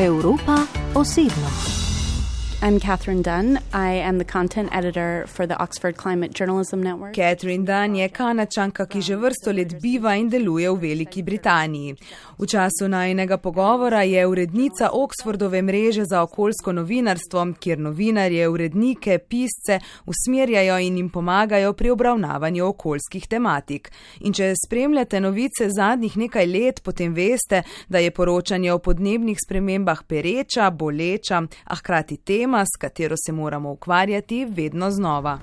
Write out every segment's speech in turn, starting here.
Evropa osebno. I'm Catherine Dunn. I am the content editor for the Oxford Climate Journalism Network. Catherine Dunn je kanačanka, ki že vrsto let biva in deluje v Veliki Britaniji. V času najnega pogovora je urednica Oxfordove mreže za okoljsko novinarstvo, kjer novinarje, urednike, pisce usmerjajo in jim pomagajo pri obravnavanju okoljskih tematik. In če spremljate novice zadnjih nekaj let, potem veste, da je poročanje o podnebnih spremembah pereča, boleča, a hkrati tema, tema, s katero se moramo ukvarjati vedno znova.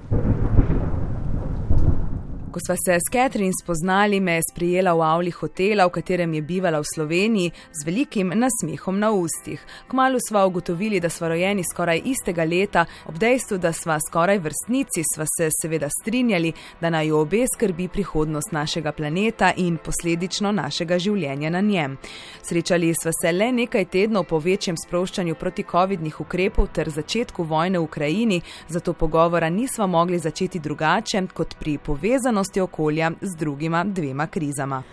Ko sva se s Catherine spoznali, me je sprijela v avli hotela, v katerem je bivala v Sloveniji, z velikim nasmehom na ustih. Kmalo sva ugotovili, da sva rojeni skoraj istega leta, ob dejstvu, da sva skoraj vrstnici, sva se seveda strinjali, da naj obe skrbi prihodnost našega planeta in posledično našega življenja na njem. Srečali sva se le nekaj tednov po večjem sproščanju proti-covidnih ukrepov ter začetku vojne v Ukrajini, zato pogovora nisva mogli začeti drugače kot pri povezanosti odgovornosti okolja z drugima dvema krizama.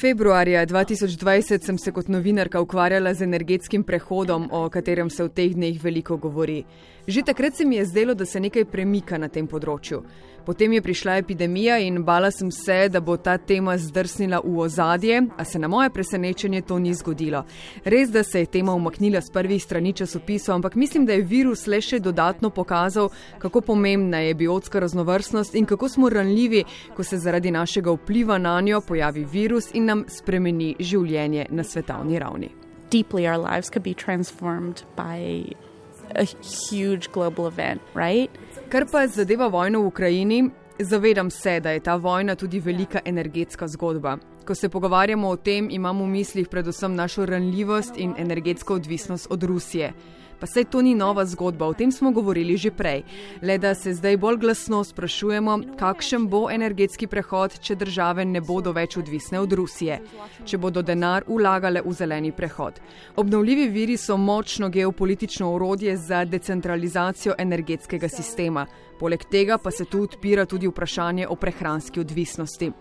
Februarja 2020 sem se kot novinarka ukvarjala z energetskim prehodom, o katerem se v teh dneh veliko govori. Že takrat se mi je zdelo, da se nekaj premika na tem področju. Potem je prišla epidemija in bala sem se, da bo ta tema zdrsnila v ozadje, a se na moje presenečenje to ni zgodilo. Res, da se je tema umaknila z prvih strani časopisov, ampak mislim, da je virus le še dodatno pokazal, kako pomembna je biotska raznovrstnost in kako smo ranljivi, ko se zaradi našega vpliva na njo pojavi virus in nam spremeni življenje na svetovni ravni. Deeply our lives could be transformed by a huge global event, right? Kar pa zadeva vojno v Ukrajini, zavedam se, da je ta vojna tudi velika energetska zgodba. Ko se pogovarjamo o tem, imamo v mislih predvsem našo ranljivost in energetsko odvisnost od Rusije. Pa sej to ni nova zgodba, o tem smo govorili že prej. Le da se zdaj bolj glasno sprašujemo, kakšen bo energetski prehod, če države ne bodo več odvisne od Rusije, če bodo denar ulagale v zeleni prehod. Obnovljivi viri so močno geopolitično orodje za decentralizacijo energetskega sistema. Poleg tega pa se tu odpira tudi vprašanje o prehranski odvisnosti.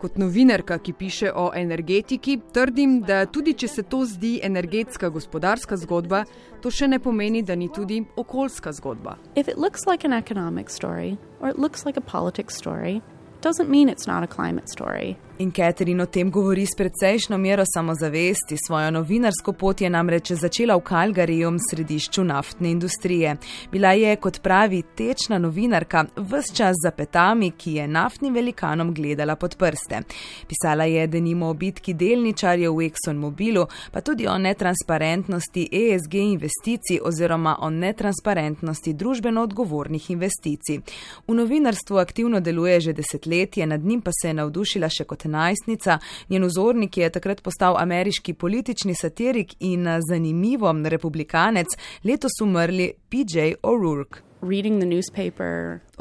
Kot novinarka, ki piše o energetiki, trdim, da tudi če se to zdi energetska gospodarska zgodba, to še ne pomeni, da ni tudi okoljska zgodba. Če to izgleda kot ekonomska zgodba ali izgleda kot politična zgodba, doesn't mean it's not a climate story. In Catherine o tem govori s precejšno mero samozavesti. Svojo novinarsko pot je namreč začela v Kalgariju, središču naftne industrije. Bila je, kot pravi, tečna novinarka, vse čas za petami, ki je naftnim velikanom gledala pod prste. Pisala je denimo o bitki delničarjev v ExxonMobilu, pa tudi o netransparentnosti ESG investicij oziroma o netransparentnosti družbeno odgovornih investicij. V novinarstvu aktivno deluje že desetletje desetletje, nad njim pa se je navdušila še kot najstnica. Njen vzornik je takrat postal ameriški politični satirik in zanimivo republikanec, letos umrli PJ O'Rourke.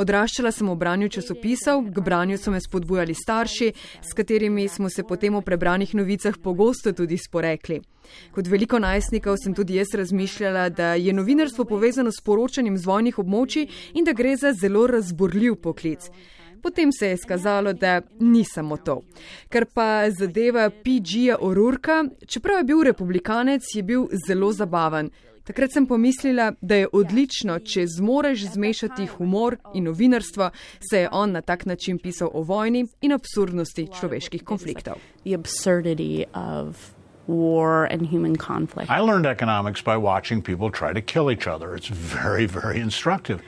Odraščala sem v branju časopisov, k branju so me spodbujali starši, s katerimi smo se potem o prebranih novicah pogosto tudi sporekli. Kot veliko najstnikov sem tudi jaz razmišljala, da je novinarstvo povezano s poročanjem z vojnih območij in da gre za zelo razborljiv poklic. Potem se je skazalo, da ni samo to. Ker pa zadeva PG-ja Orurka, čeprav je bil republikanec, je bil zelo zabaven. Takrat sem pomislila, da je odlično, če zmoreš zmešati humor in novinarstvo, se je on na tak način pisal o vojni in absurdnosti človeških konfliktov. War and human conflict. I learned economics by watching people try to kill each other. It's very, very instructive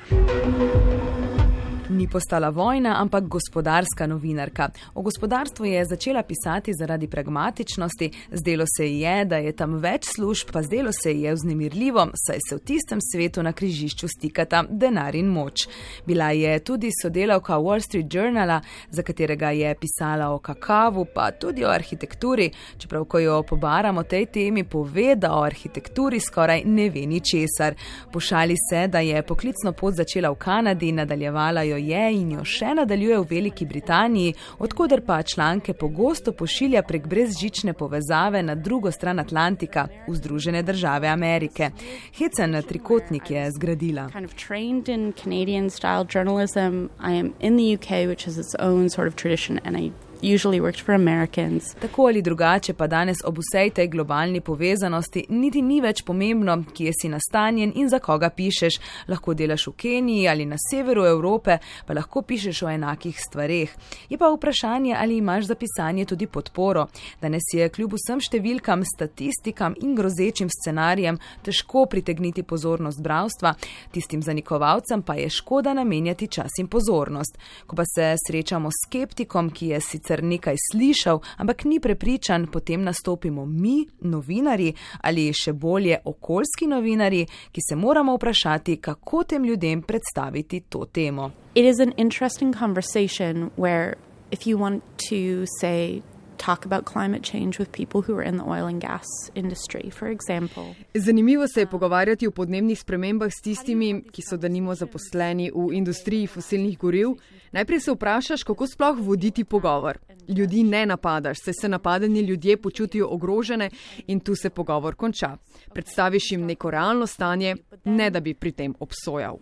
ni postala vojna, ampak gospodarska novinarka. O gospodarstvu je začela pisati zaradi pragmatičnosti, zdelo se ji je, da je tam več služb, pa zdelo se ji je vznemirljivo, saj se v tistem svetu na križišču stikata denar in moč. Bila je tudi sodelavka Wall Street Journala, za katerega je pisala o kakavu, pa tudi o arhitekturi, čeprav ko jo pobaramo tej temi, pove, da o arhitekturi skoraj ne ve ničesar. Pošali se, da je poklicno pot začela v Kanadi, nadaljevala jo je in jo še nadaljuje v Veliki Britaniji, odkuder pa članke pogosto pošilja prek brezžične povezave na drugo stran Atlantika, v Združene države Amerike. Hecen trikotnik je zgradila. Kind of usually worked for Americans. Tako ali drugače pa danes ob vsej tej globalni povezanosti niti ni več pomembno, kje si nastanjen in za koga pišeš. Lahko delaš v Keniji ali na severu Evrope, pa lahko pišeš o enakih stvareh. Je pa vprašanje, ali imaš za pisanje tudi podporo. Danes je kljub vsem številkam, statistikam in grozečim scenarijem težko pritegniti pozornost bravstva, tistim zanikovalcem pa je škoda namenjati čas in pozornost. Ko pa se srečamo s skeptikom, ki je sicer nekaj slišal, ampak ni prepričan, potem nastopimo mi, novinari ali še bolje okoljski novinari, ki se moramo vprašati, kako tem ljudem predstaviti to temo. It is an interesting conversation where if you want to say talk about climate change with people who are in the oil and gas industry, for example. Zanimivo se je pogovarjati o podnebnih spremembah s tistimi, ki so danimo zaposleni v industriji fosilnih goriv. Najprej se vprašaš, kako sploh voditi pogovor. Ljudi ne napadaš, se se napadeni ljudje počutijo ogrožene in tu se pogovor konča. Predstaviš jim neko realno stanje, ne da bi pri tem obsojal.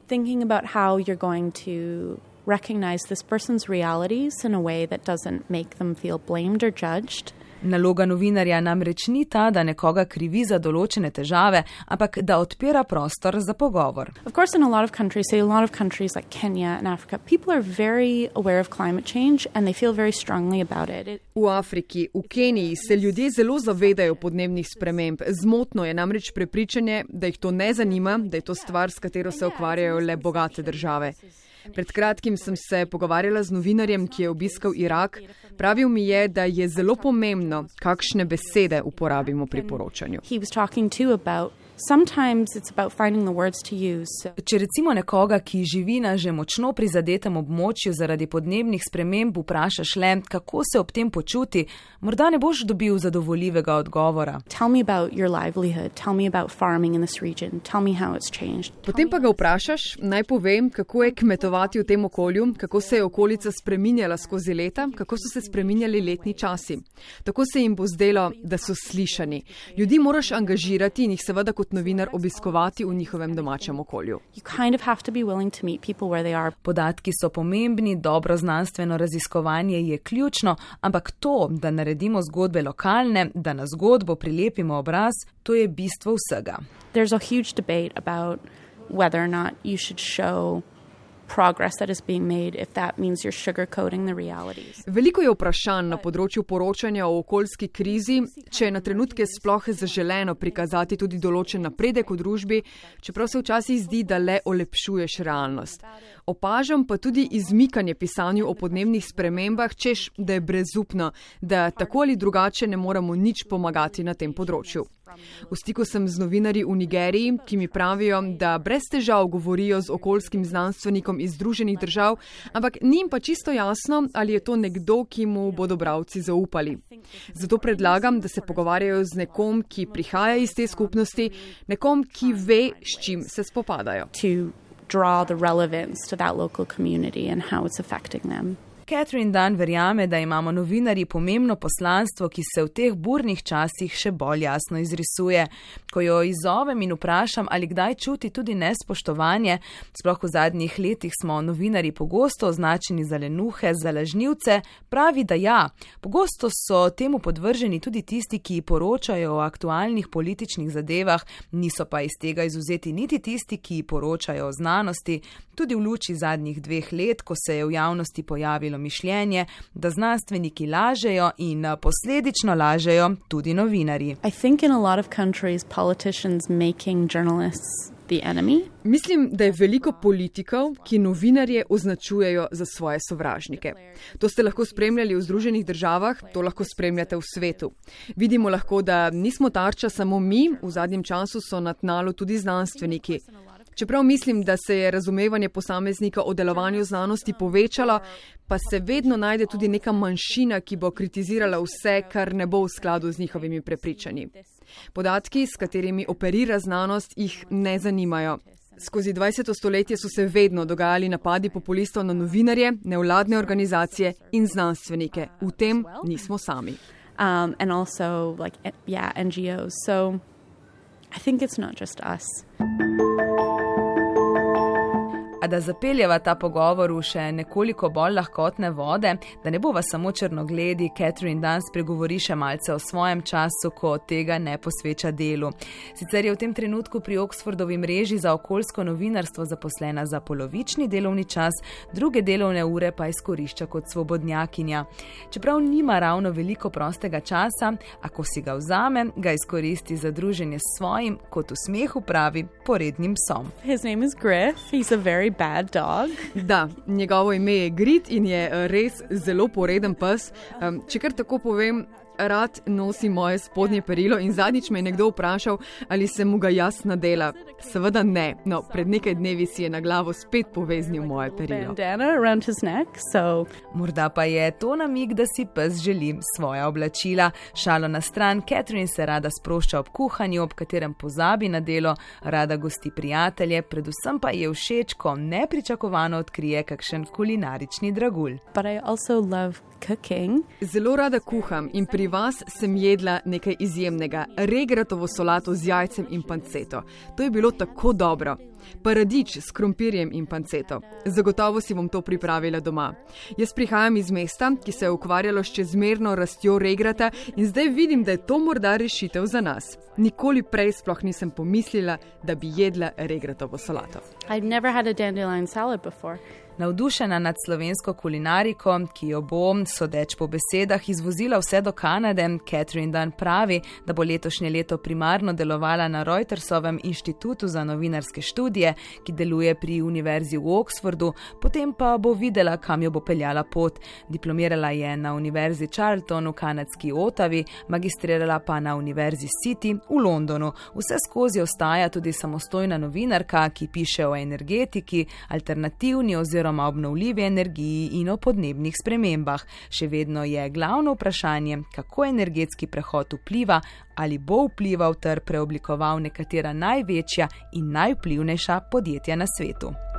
Recognize this person's realities in a way that doesn't make them feel blamed or judged. Naloga novinarja namreč ni ta, da nekoga krivi za določene težave, ampak da odpira prostor za pogovor. Of course, in a lot of countries, say a lot of countries like Kenya and Africa, people are very aware of climate change and they feel very strongly about it. it V Afriki, v Keniji se ljudje zelo zavedajo podnebnih sprememb. Zmotno je namreč prepričanje, da jih to ne zanima, da je to stvar, s katero se ukvarjajo le bogate države. Pred kratkim sem se pogovarjala z novinarjem, ki je obiskal Irak. Pravil mi je, da je zelo pomembno, kakšne besede uporabimo pri poročanju. He was talking too about sometimes it's about finding the words to use. So Če recimo nekoga, ki živi na že močno prizadetem območju zaradi podnebnih sprememb, vprašaš le, kako se ob tem počuti, morda ne boš dobil zadovoljivega odgovora. Tell me about your livelihood. Tell me about farming in this region. Tell me how it's changed. Potem pa ga vprašaš, naj povem, kako je kmetovati v tem okolju, kako se je okolica spreminjala skozi leta, kako so se spreminjali letni časi. Tako se jim bo zdelo, da so slišani. Ljudi moraš angažirati in jih seveda kot novinar obiskovati v njihovem domačem okolju. You kind of have to be willing to meet people where they are. Podatki so pomembni, dobro znanstveno raziskovanje je ključno, ampak to, da naredimo zgodbe lokalne, da na zgodbo prilepimo obraz, to je bistvo vsega. There's a huge debate about whether or not you should show progress that is being made if that means you're sugarcoating the realities. Veliko je vprašanj na področju poročanja o okoljski krizi, če je na trenutke sploh zaželeno prikazati tudi določen napredek v družbi, čeprav se včasih zdi, da le olepšuješ realnost. Opažam pa tudi izmikanje pisanju o podnebnih spremembah, češ, da je brezupno, da tako ali drugače ne moremo nič pomagati na tem področju. V stiku sem z novinarji v Nigeriji, ki mi pravijo, da brez težav govorijo z okoljskim znanstvenikom iz Združenih držav, ampak ni jim pa čisto jasno, ali je to nekdo, ki mu bodo bravci zaupali. Zato predlagam, da se pogovarjajo z nekom, ki prihaja iz te skupnosti, nekom, ki ve, s čim se spopadajo. Draw the relevance to that local community and how it's affecting them. Catherine Dunn verjame, da imamo novinari pomembno poslanstvo, ki se v teh burnih časih še bolj jasno izrisuje. Ko jo izzovem in vprašam, ali kdaj čuti tudi nespoštovanje, sploh v zadnjih letih smo novinari pogosto označeni za lenuhe, za lažnivce, pravi, da ja. Pogosto so temu podvrženi tudi tisti, ki poročajo o aktualnih političnih zadevah, niso pa iz tega izuzeti niti tisti, ki poročajo o znanosti. Tudi v luči zadnjih dveh let, ko se je v javnosti pojavilo mišljenje, da znanstveniki lažejo in posledično lažejo tudi novinarji. I think in a lot of countries, politicians making journalists the enemy. Mislim, da je veliko politikov, ki novinarje označujejo za svoje sovražnike. To ste lahko spremljali v Združenih državah, to lahko spremljate v svetu. Vidimo lahko, da nismo tarča samo mi, v zadnjem času so na tnalu tudi znanstveniki. Čeprav mislim, da se je razumevanje posameznika o delovanju znanosti povečalo, pa se vedno najde tudi neka manjšina, ki bo kritizirala vse, kar ne bo v skladu z njihovimi prepričanji. Podatki, s katerimi operira znanost, jih ne zanimajo. Skozi 20. stoletje so se vedno dogajali napadi populistov na novinarje, nevladne organizacije in znanstvenike. V tem nismo sami. Um, and also, like, yeah, NGOs. So I think it's not just us. A da zapeljeva ta pogovor v še nekoliko bolj lahkotne vode, da ne bova samo črnogledi, Catherine Dunn spregovori še malce o svojem času, ko tega ne posveča delu. Sicer je v tem trenutku pri Oxfordovi mreži za okoljsko novinarstvo zaposlena za polovični delovni čas, druge delovne ure pa izkorišča kot svobodnjakinja. Čeprav nima ravno veliko prostega časa, ako si ga vzame, ga izkoristi za druženje s svojim, kot v smehu pravi, porednim psom. His name is Griff. He's a very bad dog. Da, njegovo ime je Grit in je eh, res zelo poreden pes. Um, če kar tako povem, rad nosi moje spodnje perilo in zadnjič me je nekdo vprašal, ali se mu ga jaz nadela. Seveda ne, no, pred nekaj dnevi si je na glavo spet poveznil moje perilo. Morda pa je to namig, da si pes želi svoja oblačila. Šalo na stran, Catherine se rada sprošča ob kuhanju, ob katerem pozabi na delo, rada gosti prijatelje, predvsem pa je všeč, ko nepričakovano odkrije kakšen kulinarični dragulj. Zelo rada kuham in pri vas sem jedla nekaj izjemnega, regratovo solato z jajcem in panceto. To je bilo tako dobro. Paradič s krompirjem in panceto. Zagotovo si bom to pripravila doma. Jaz prihajam iz mesta, ki se je ukvarjalo s čezmerno rastjo regrata in zdaj vidim, da je to morda rešitev za nas. Nikoli prej sploh nisem pomislila, da bi jedla regratovo solato. I've never had a dandelion salad before. Navdušena nad slovensko kulinariko, ki jo bo, sodeč po besedah, izvozila vse do Kanade, Catherine Dunn pravi, da bo letošnje leto primarno delovala na Reutersovem inštitutu za novinarske študije, ki deluje pri Univerzi v Oxfordu, potem pa bo videla, kam jo bo peljala pot. Diplomirala je na Univerzi Charlton v kanadski Otavi, magistrirala pa na Univerzi City v Londonu. Vse skozi ostaja tudi samostojna novinarka, ki piše o energetiki, alternativni oziroma oziroma obnovljivi energiji in o podnebnih spremembah. Še vedno je glavno vprašanje, kako energetski prehod vpliva ali bo vplival ter preoblikoval nekatera največja in najvplivnejša podjetja na svetu.